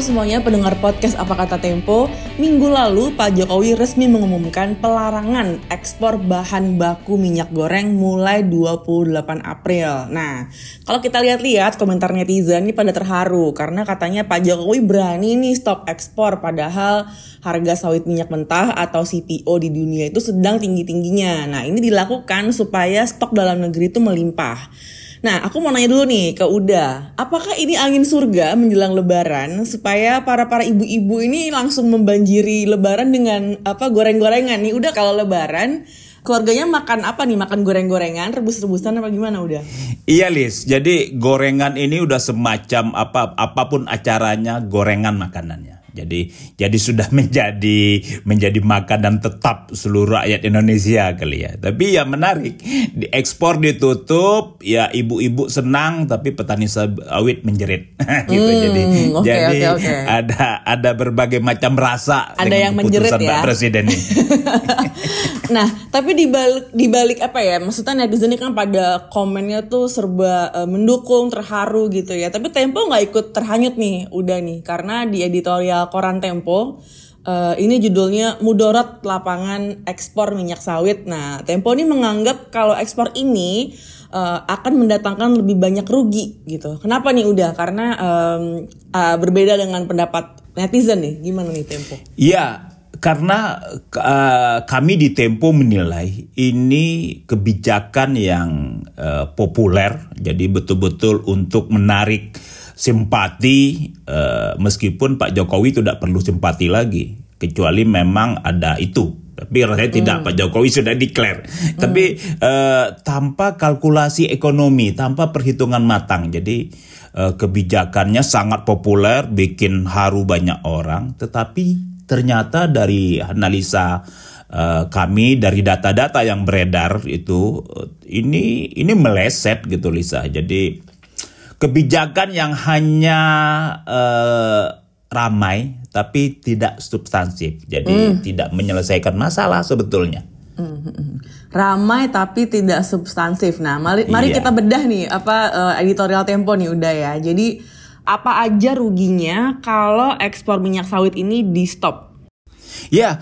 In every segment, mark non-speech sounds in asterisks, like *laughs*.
Semuanya pendengar podcast Apa Kata Tempo. Minggu lalu Pak Jokowi resmi mengumumkan pelarangan ekspor bahan baku minyak goreng mulai 28 April. Nah kalau kita lihat-lihat komentar netizen ini pada terharu Karena katanya Pak Jokowi berani nih stop ekspor Padahal harga sawit minyak mentah atau CPO di dunia itu sedang tinggi-tingginya. Nah ini dilakukan supaya stok dalam negeri itu melimpah Nah, aku mau nanya dulu nih ke Uda, apakah ini angin surga menjelang Lebaran supaya para para ibu-ibu ini langsung membanjiri Lebaran dengan apa goreng-gorengan nih? Udah kalau Lebaran keluarganya makan apa nih? Makan goreng-gorengan, rebus-rebusan apa gimana udah? Iya Lis, jadi gorengan ini udah semacam apa apa pun acaranya gorengan makanannya. Jadi jadi sudah *laughs* menjadi menjadi makanan tetap seluruh rakyat Indonesia kali ya. Tapi ya menarik, diekspor ditutup, ya ibu-ibu senang tapi petani sawit menjerit *laughs* gitu. Hmm, jadi oke, jadi oke, oke. ada ada berbagai macam rasa Ada dengan yang menjerit ya. Pak Presiden ini. *laughs* Nah, tapi di balik di balik apa ya? Maksudnya netizen ini kan pada komennya tuh serba eh, mendukung, terharu gitu ya. Tapi Tempo nggak ikut terhanyut nih, udah nih, karena di editorial koran Tempo eh, ini judulnya Mudorot Lapangan Ekspor Minyak Sawit. Nah, Tempo ini menganggap kalau ekspor ini eh, akan mendatangkan lebih banyak rugi gitu. Kenapa nih udah? Karena em, eh, berbeda dengan pendapat netizen nih. Gimana nih Tempo? Iya, karena uh, kami di Tempo menilai ini kebijakan yang uh, populer, jadi betul-betul untuk menarik simpati, uh, meskipun Pak Jokowi tidak perlu simpati lagi, kecuali memang ada itu. Tapi rasanya tidak Pak Jokowi sudah declare. Tapi uh, tanpa kalkulasi ekonomi, tanpa perhitungan matang, jadi uh, kebijakannya sangat populer, bikin haru banyak orang, tetapi ternyata dari analisa uh, kami dari data-data yang beredar itu uh, ini ini meleset gitu Lisa. Jadi kebijakan yang hanya uh, ramai tapi tidak substansif. Jadi tidak menyelesaikan masalah sebetulnya. ramai tapi tidak substansif. Nah, mari, mari Iya. kita bedah nih apa eh, editorial Tempo nih udah ya. Jadi apa aja ruginya kalau ekspor minyak sawit ini di stop? Ya,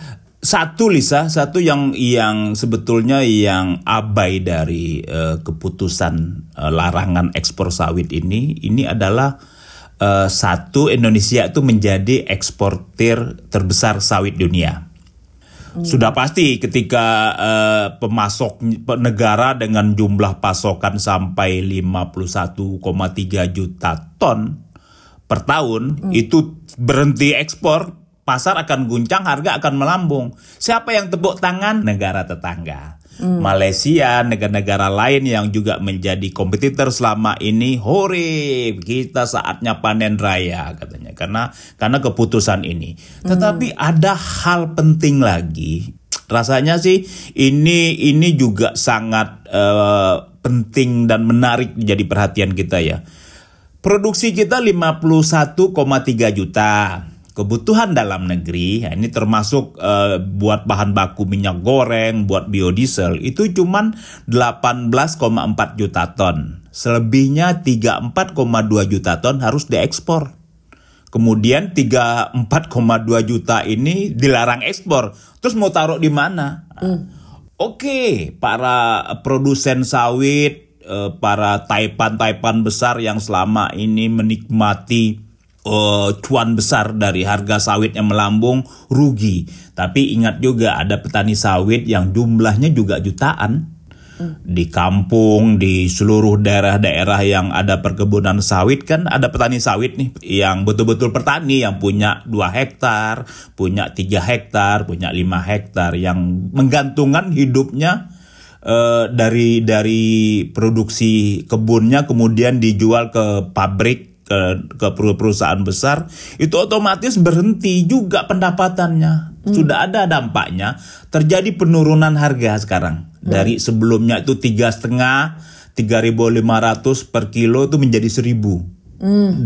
satu Lisa, satu yang yang sebetulnya yang abai dari eh, keputusan eh, larangan ekspor sawit ini, ini adalah eh, satu Indonesia itu menjadi eksportir terbesar sawit dunia. Sudah pasti ketika eh, pemasok negara dengan jumlah pasokan sampai 51,3 juta ton per tahun itu berhenti ekspor, pasar akan guncang, harga akan melambung. Siapa yang tepuk tangan? Negara tetangga. Malaysia, negara-negara lain yang juga menjadi kompetitor selama ini, hore, kita saatnya panen raya katanya. Karena karena keputusan ini. Tetapi ada hal penting lagi. Rasanya sih ini ini juga sangat eh, penting dan menarik jadi perhatian kita ya. Produksi kita 51,3 juta. Kebutuhan dalam negeri, ya ini termasuk eh, buat bahan baku minyak goreng, buat biodiesel, itu cuman 18,4 juta ton. Selebihnya 34,2 juta ton harus diekspor. Kemudian 34,2 juta ini dilarang ekspor. Terus mau taruh di mana? Oke, para produsen sawit, eh, para taipan-taipan besar yang selama ini menikmati eh, cuan besar dari harga sawit yang melambung rugi. Tapi ingat juga ada petani sawit yang jumlahnya juga jutaan. Di kampung, di seluruh daerah-daerah yang ada perkebunan sawit kan ada petani sawit nih yang betul-betul petani yang punya 2 hektar, punya 3 hektar, punya 5 hektar yang menggantungkan hidupnya eh, dari dari produksi kebunnya kemudian dijual ke pabrik ke, ke perusahaan besar itu otomatis berhenti juga pendapatannya. Sudah ada dampaknya. Terjadi penurunan harga sekarang. Dari sebelumnya itu tiga setengah 3.500 per kilo itu menjadi 1.000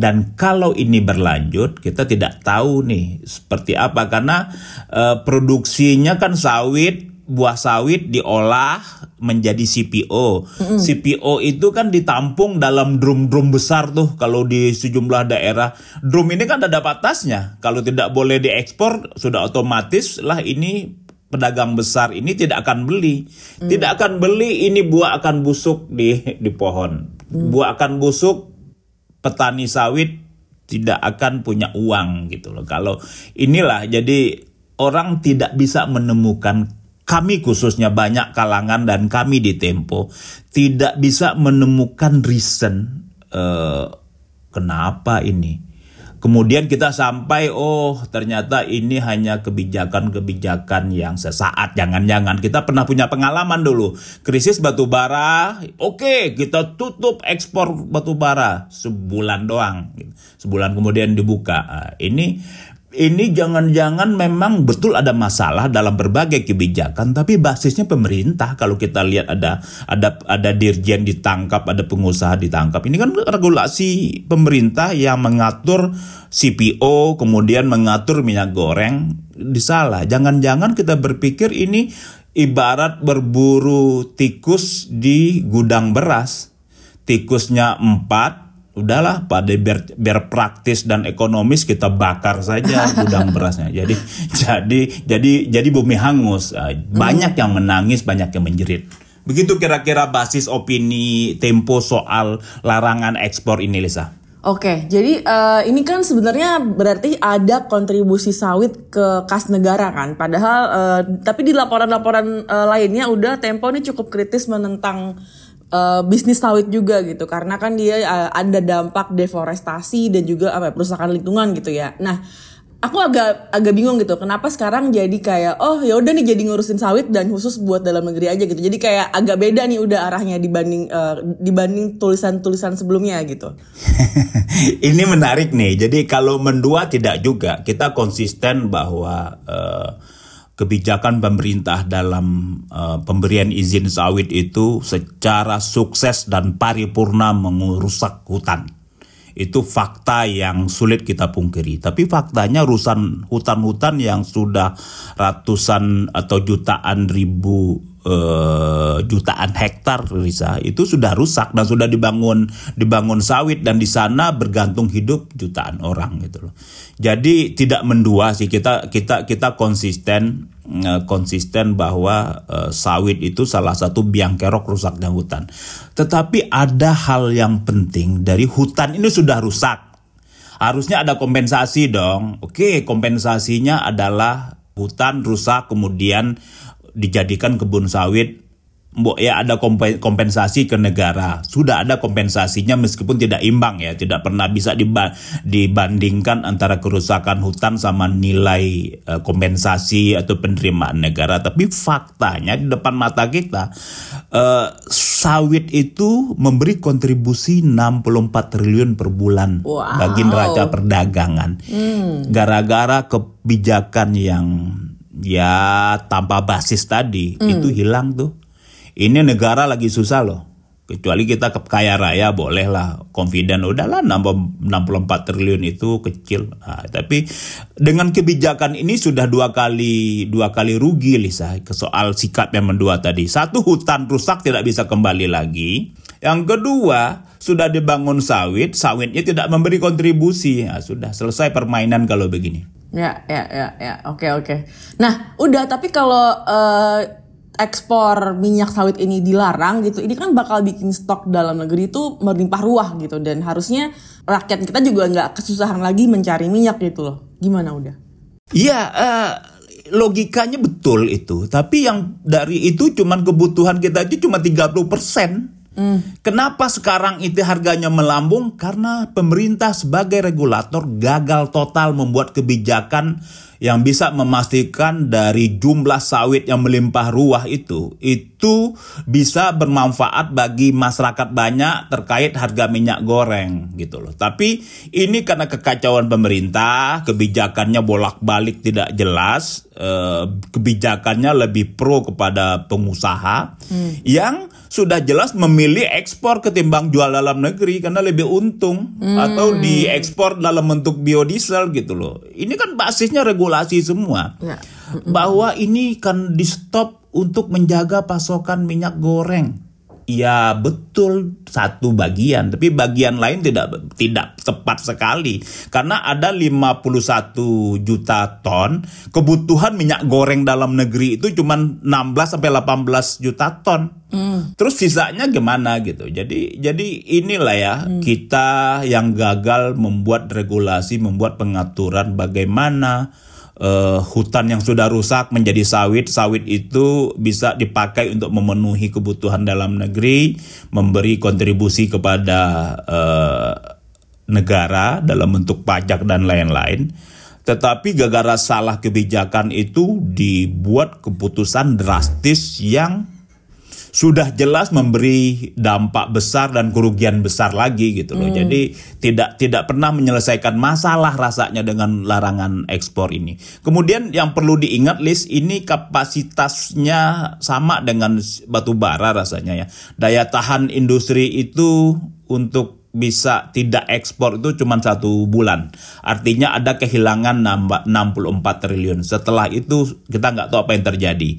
dan kalau ini berlanjut kita tidak tahu nih seperti apa. Karena eh, produksinya kan sawit buah sawit diolah menjadi CPO. Mm. CPO itu kan ditampung dalam drum-drum besar tuh kalau di sejumlah daerah. Drum ini kan ada batasnya. Kalau tidak boleh diekspor sudah otomatis lah ini pedagang besar ini tidak akan beli. Mm. Tidak akan beli ini buah akan busuk di di pohon. Mm. Buah akan busuk petani sawit tidak akan punya uang gitu loh. Kalau inilah jadi orang tidak bisa menemukan kami khususnya banyak kalangan dan kami di Tempo tidak bisa menemukan reason uh, kenapa ini. Kemudian kita sampai oh ternyata ini hanya kebijakan-kebijakan yang sesaat. Jangan-jangan kita pernah punya pengalaman dulu. Krisis batu bara, oke okay, kita tutup ekspor batu bara sebulan doang. Sebulan kemudian dibuka. Nah, ini ini jangan-jangan memang betul ada masalah dalam berbagai kebijakan tapi basisnya pemerintah. Kalau kita lihat ada ada ada dirjen ditangkap ada pengusaha ditangkap. Ini kan regulasi pemerintah yang mengatur CPO kemudian mengatur minyak goreng. Disalah jangan-jangan kita berpikir ini ibarat berburu tikus di gudang beras. Tikusnya empat udahlah pada biar biar praktis dan ekonomis kita bakar saja *laughs* gudang berasnya. Jadi jadi jadi jadi bumi hangus. Ah, banyak yang menangis, banyak yang menjerit. Begitu kira-kira basis opini Tempo soal larangan ekspor ini, Lisa. Oke, jadi uh, ini kan sebenarnya berarti ada kontribusi sawit ke kas negara kan. Padahal, uh, tapi di laporan-laporan uh, lainnya udah Tempo ini cukup kritis menentang uh, bisnis sawit juga gitu karena kan dia uh, ada dampak deforestasi dan juga apa ya, perusakan lingkungan gitu ya. Nah, aku agak agak bingung gitu kenapa sekarang jadi kayak oh ya udah nih jadi ngurusin sawit dan khusus buat dalam negeri aja gitu. Jadi kayak agak beda nih udah arahnya dibanding uh, dibanding tulisan-tulisan sebelumnya gitu. *laughs* Ini menarik nih. Jadi kalau mendua tidak juga kita konsisten bahwa uh, kebijakan pemerintah dalam uh, pemberian izin sawit itu secara sukses dan paripurna mengurusak hutan. Itu fakta yang sulit kita pungkiri. Tapi faktanya rusan hutan-hutan yang sudah ratusan atau jutaan ribu uh, jutaan hektar Risa itu sudah rusak dan sudah dibangun dibangun sawit dan di sana bergantung hidup jutaan orang gitu loh. Jadi tidak mendua sih kita kita kita konsisten uh, konsisten bahwa uh, sawit itu salah satu biang kerok rusaknya hutan. Tetapi ada hal yang penting dari hutan ini sudah rusak. Harusnya ada kompensasi dong. Oke, kompensasinya adalah hutan rusak kemudian dijadikan kebun sawit Mbok ya ada kompensasi ke negara. Sudah ada kompensasinya meskipun tidak imbang ya, tidak pernah bisa dibandingkan antara kerusakan hutan sama nilai eh, kompensasi atau penerimaan negara. Tapi faktanya di depan mata kita uh, sawit itu memberi kontribusi 64 triliun per bulan wow. bagi neraca perdagangan. Hmm. Gara-gara kebijakan yang ya tanpa basis tadi hmm. itu hilang tuh. Ini negara lagi susah loh. Kecuali kita kaya raya bolehlah confident udahlah nambah 64 triliun itu kecil. Nah, tapi dengan kebijakan ini sudah dua kali dua kali rugi Lisa ke soal sikap yang mendua tadi. Satu hutan rusak tidak bisa kembali lagi. Yang kedua sudah dibangun sawit, sawitnya tidak memberi kontribusi. Nah, sudah selesai permainan kalau begini. Ya, ya, ya, ya. Oke, oke. Nah, udah. Tapi kalau uh, ekspor minyak sawit ini dilarang gitu, ini kan bakal bikin stok dalam negeri itu melimpah ruah gitu. Dan harusnya rakyat kita juga nggak kesusahan lagi mencari minyak gitu loh. Gimana udah? Iya, uh, logikanya betul itu. Tapi yang dari itu cuman kebutuhan kita itu cuma 30 persen. Mm. Kenapa sekarang itu harganya melambung? Karena pemerintah sebagai regulator gagal total membuat kebijakan yang bisa memastikan dari jumlah sawit yang melimpah ruah itu itu bisa bermanfaat bagi masyarakat banyak terkait harga minyak goreng gitu loh. Tapi ini karena kekacauan pemerintah, kebijakannya bolak-balik tidak jelas, eh, kebijakannya lebih pro kepada pengusaha hmm. yang sudah jelas memilih ekspor ketimbang jual dalam negeri karena lebih untung hmm. atau diekspor dalam bentuk biodiesel gitu loh. Ini kan basisnya regulasi semua. Ya. Bahwa ini kan di stop untuk menjaga pasokan minyak goreng. Ya betul satu bagian, tapi bagian lain tidak tidak tepat sekali karena ada 51 juta ton kebutuhan minyak goreng dalam negeri itu cuma 16 sampai 18 juta ton. Mm. Terus sisanya gimana gitu. Jadi jadi inilah ya mm. kita yang gagal membuat regulasi, membuat pengaturan bagaimana uh, hutan yang sudah rusak menjadi sawit. Sawit itu bisa dipakai untuk memenuhi kebutuhan dalam negeri, memberi kontribusi kepada uh, negara dalam bentuk pajak dan lain-lain. Tetapi gara-gara salah kebijakan itu dibuat keputusan drastis yang sudah jelas memberi dampak besar dan kerugian besar lagi gitu loh. Hmm. Jadi tidak tidak pernah menyelesaikan masalah rasanya dengan larangan ekspor ini. Kemudian yang perlu diingat list ini kapasitasnya sama dengan batu bara rasanya ya. Daya tahan industri itu untuk bisa tidak ekspor itu cuma satu bulan. Artinya ada kehilangan 64 triliun. Setelah itu kita nggak tahu apa yang terjadi.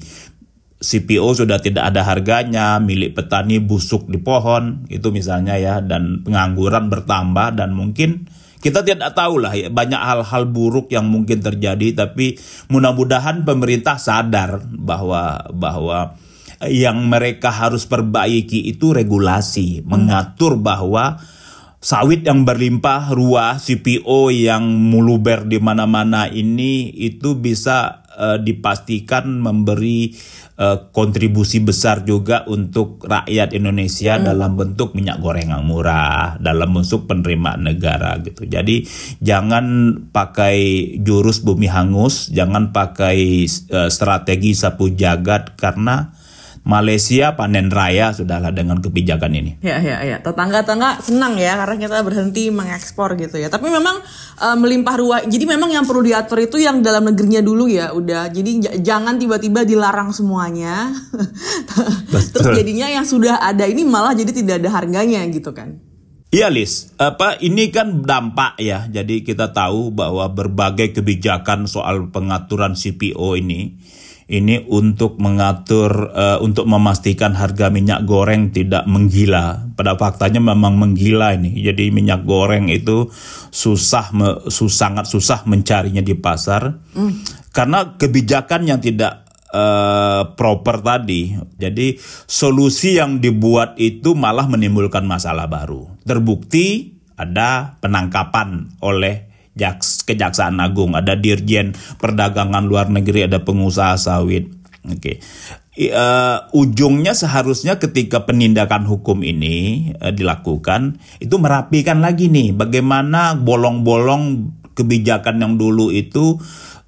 CPO sudah tidak ada harganya, milik petani busuk di pohon, itu misalnya ya, dan pengangguran bertambah dan mungkin kita tidak tahu lah ya, banyak hal-hal buruk yang mungkin terjadi, tapi mudah-mudahan pemerintah sadar bahwa bahwa yang mereka harus perbaiki itu regulasi, mengatur bahwa sawit yang berlimpah ruah, CPO yang muluber di mana-mana ini itu bisa uh, dipastikan memberi uh, kontribusi besar juga untuk rakyat Indonesia hmm. dalam bentuk minyak goreng yang murah, dalam bentuk penerimaan negara gitu. Jadi jangan pakai jurus bumi hangus, jangan pakai uh, strategi sapu jagat karena Malaysia panen raya sudahlah dengan kebijakan ini. Ya ya ya, tetangga-tetangga senang ya karena kita berhenti mengekspor gitu ya. Tapi memang uh, melimpah ruah. Jadi memang yang perlu diatur itu yang dalam negerinya dulu ya, udah. Jadi jangan tiba-tiba dilarang semuanya. *laughs* Terus jadinya yang sudah ada ini malah jadi tidak ada harganya gitu kan. Iya Lis, apa ini kan dampak ya. Jadi kita tahu bahwa berbagai kebijakan soal pengaturan CPO ini ini untuk mengatur uh, untuk memastikan harga minyak goreng tidak menggila. Pada faktanya memang menggila ini. Jadi minyak goreng itu susah me, sus, sangat susah mencarinya di pasar mm. karena kebijakan yang tidak uh, proper tadi. Jadi solusi yang dibuat itu malah menimbulkan masalah baru. Terbukti ada penangkapan oleh Jaks, Kejaksaan Agung, ada Dirjen Perdagangan Luar Negeri, ada pengusaha sawit. Oke. Okay. Uh, ujungnya seharusnya ketika penindakan hukum ini uh, dilakukan itu merapikan lagi nih bagaimana bolong-bolong kebijakan yang dulu itu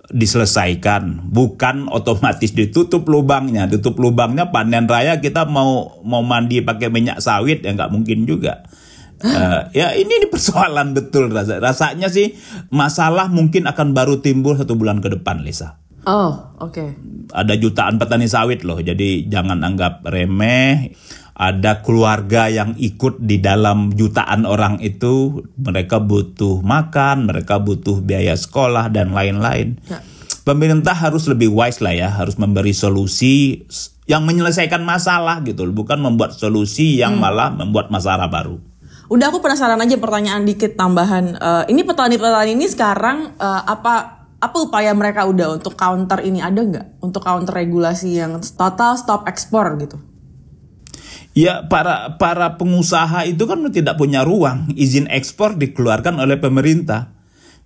diselesaikan bukan otomatis ditutup lubangnya tutup lubangnya panen raya kita mau mau mandi pakai minyak sawit ya nggak mungkin juga Uh, ya ini, ini persoalan betul rasa rasanya sih masalah mungkin akan baru timbul satu bulan ke depan Lisa. Oh oke. Okay. Ada jutaan petani sawit loh jadi jangan anggap remeh. Ada keluarga yang ikut di dalam jutaan orang itu mereka butuh makan, mereka butuh biaya sekolah dan lain-lain. Ya. Pemerintah harus lebih wise lah ya, harus memberi solusi yang menyelesaikan masalah gitu, bukan membuat solusi yang hmm. malah membuat masalah baru. Udah aku penasaran aja pertanyaan dikit tambahan. Uh, ini petani-petani ini sekarang uh, apa apa upaya mereka udah untuk counter ini ada nggak untuk counter regulasi yang total stop ekspor gitu? Ya para para pengusaha itu kan tidak punya ruang izin ekspor dikeluarkan oleh pemerintah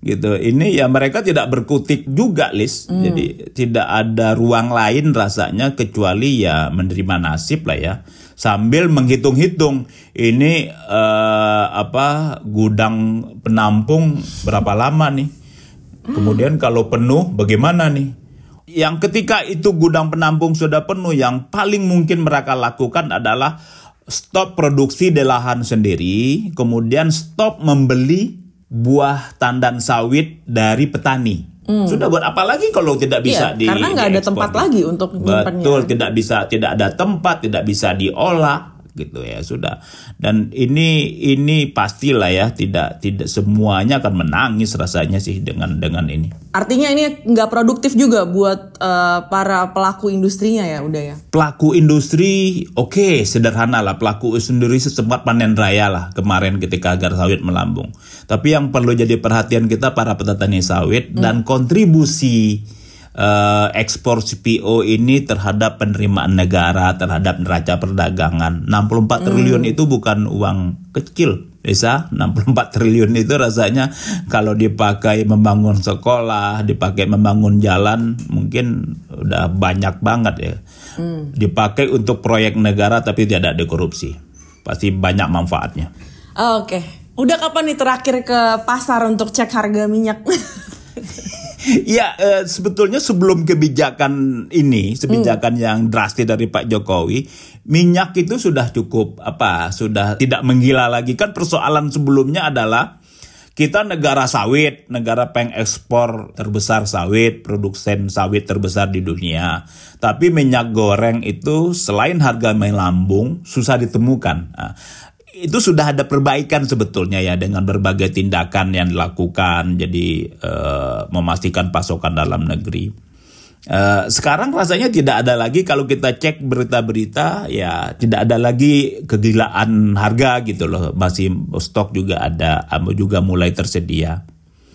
gitu. Ini ya mereka tidak berkutik juga, Lis. Hmm. Jadi tidak ada ruang lain rasanya kecuali ya menerima nasib lah ya. Sambil menghitung-hitung ini uh, apa gudang penampung berapa lama nih. Kemudian kalau penuh bagaimana nih? Yang ketika itu gudang penampung sudah penuh, yang paling mungkin mereka lakukan adalah stop produksi di lahan sendiri, kemudian stop membeli buah tandan sawit dari petani. Hmm. Sudah buat apa lagi kalau tidak bisa iya, di karena nggak ada tempat lagi untuk betul tidak bisa tidak ada tempat tidak bisa diolah gitu ya sudah. Dan ini ini pastilah ya tidak tidak semuanya akan menangis rasanya sih dengan dengan ini. Artinya ini nggak produktif juga buat uh, para pelaku industrinya ya udah ya? Pelaku industri oke okay, sederhana lah. Pelaku sendiri sempat panen raya lah kemarin ketika agar sawit melambung. Tapi yang perlu jadi perhatian kita para petani sawit hmm. dan kontribusi uh, ekspor CPO ini terhadap penerimaan negara terhadap neraca perdagangan. 64 hmm. triliun itu bukan uang kecil. Bisa 64 *laughs* triliun itu rasanya kalau dipakai membangun sekolah, dipakai membangun jalan mungkin udah banyak banget ya. Hmm. Dipakai untuk proyek negara tapi tidak ada korupsi. Pasti banyak manfaatnya. Oh, Oke. Okay. Udah kapan nih terakhir ke pasar untuk cek harga minyak? *laughs* ya uh, sebetulnya sebelum kebijakan ini, kebijakan hmm. yang drastis dari Pak Jokowi, minyak itu sudah cukup apa? Sudah tidak menggila lagi kan persoalan sebelumnya adalah kita negara sawit, negara pengekspor terbesar sawit, produsen sawit terbesar di dunia. Tapi minyak goreng itu selain harga melambung, susah ditemukan. Nah, itu sudah ada perbaikan sebetulnya ya dengan berbagai tindakan yang dilakukan jadi uh, memastikan pasokan dalam negeri. Uh, sekarang rasanya tidak ada lagi kalau kita cek berita-berita ya tidak ada lagi kegilaan harga gitu loh masih stok juga ada juga mulai tersedia.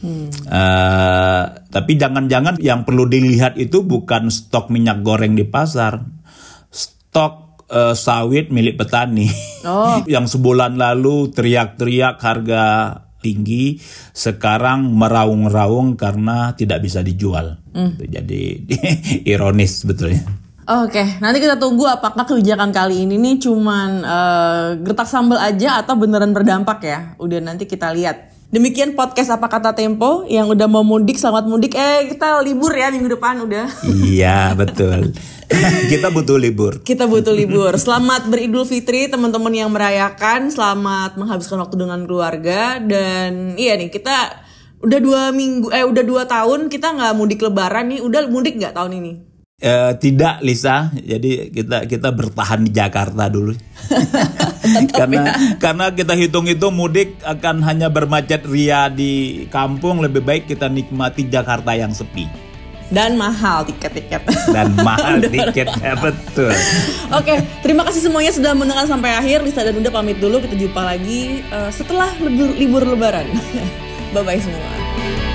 Hmm. Uh, tapi jangan-jangan yang perlu dilihat itu bukan stok minyak goreng di pasar, stok uh, sawit milik petani oh. *laughs* yang sebulan lalu teriak-teriak harga tinggi sekarang meraung-raung karena tidak bisa dijual. Mm. Jadi *laughs* ironis sebetulnya. Oke, okay. nanti kita tunggu apakah kebijakan kali ini nih cuman uh, gertak sambal aja atau beneran berdampak ya. Udah nanti kita lihat. Demikian podcast apa kata Tempo yang udah mau mudik selamat mudik. Eh kita libur ya minggu depan udah. Iya betul. *laughs* *laughs* kita butuh libur. Kita butuh libur. Selamat beridul fitri teman-teman yang merayakan. Selamat menghabiskan waktu dengan keluarga dan iya nih kita udah dua minggu eh udah dua tahun kita nggak mudik lebaran nih. Udah mudik nggak tahun ini? Uh, tidak Lisa, jadi kita kita bertahan di Jakarta dulu. *laughs* karena ya. karena kita hitung-hitung mudik akan hanya bermacet ria di kampung, lebih baik kita nikmati Jakarta yang sepi dan mahal tiket-tiket. Dan *laughs* mahal tiketnya betul. Oke, terima kasih semuanya sudah mendengar sampai akhir. Lisa dan Unda pamit dulu. Kita jumpa lagi uh, setelah libur, libur Lebaran. *laughs* bye bye semua.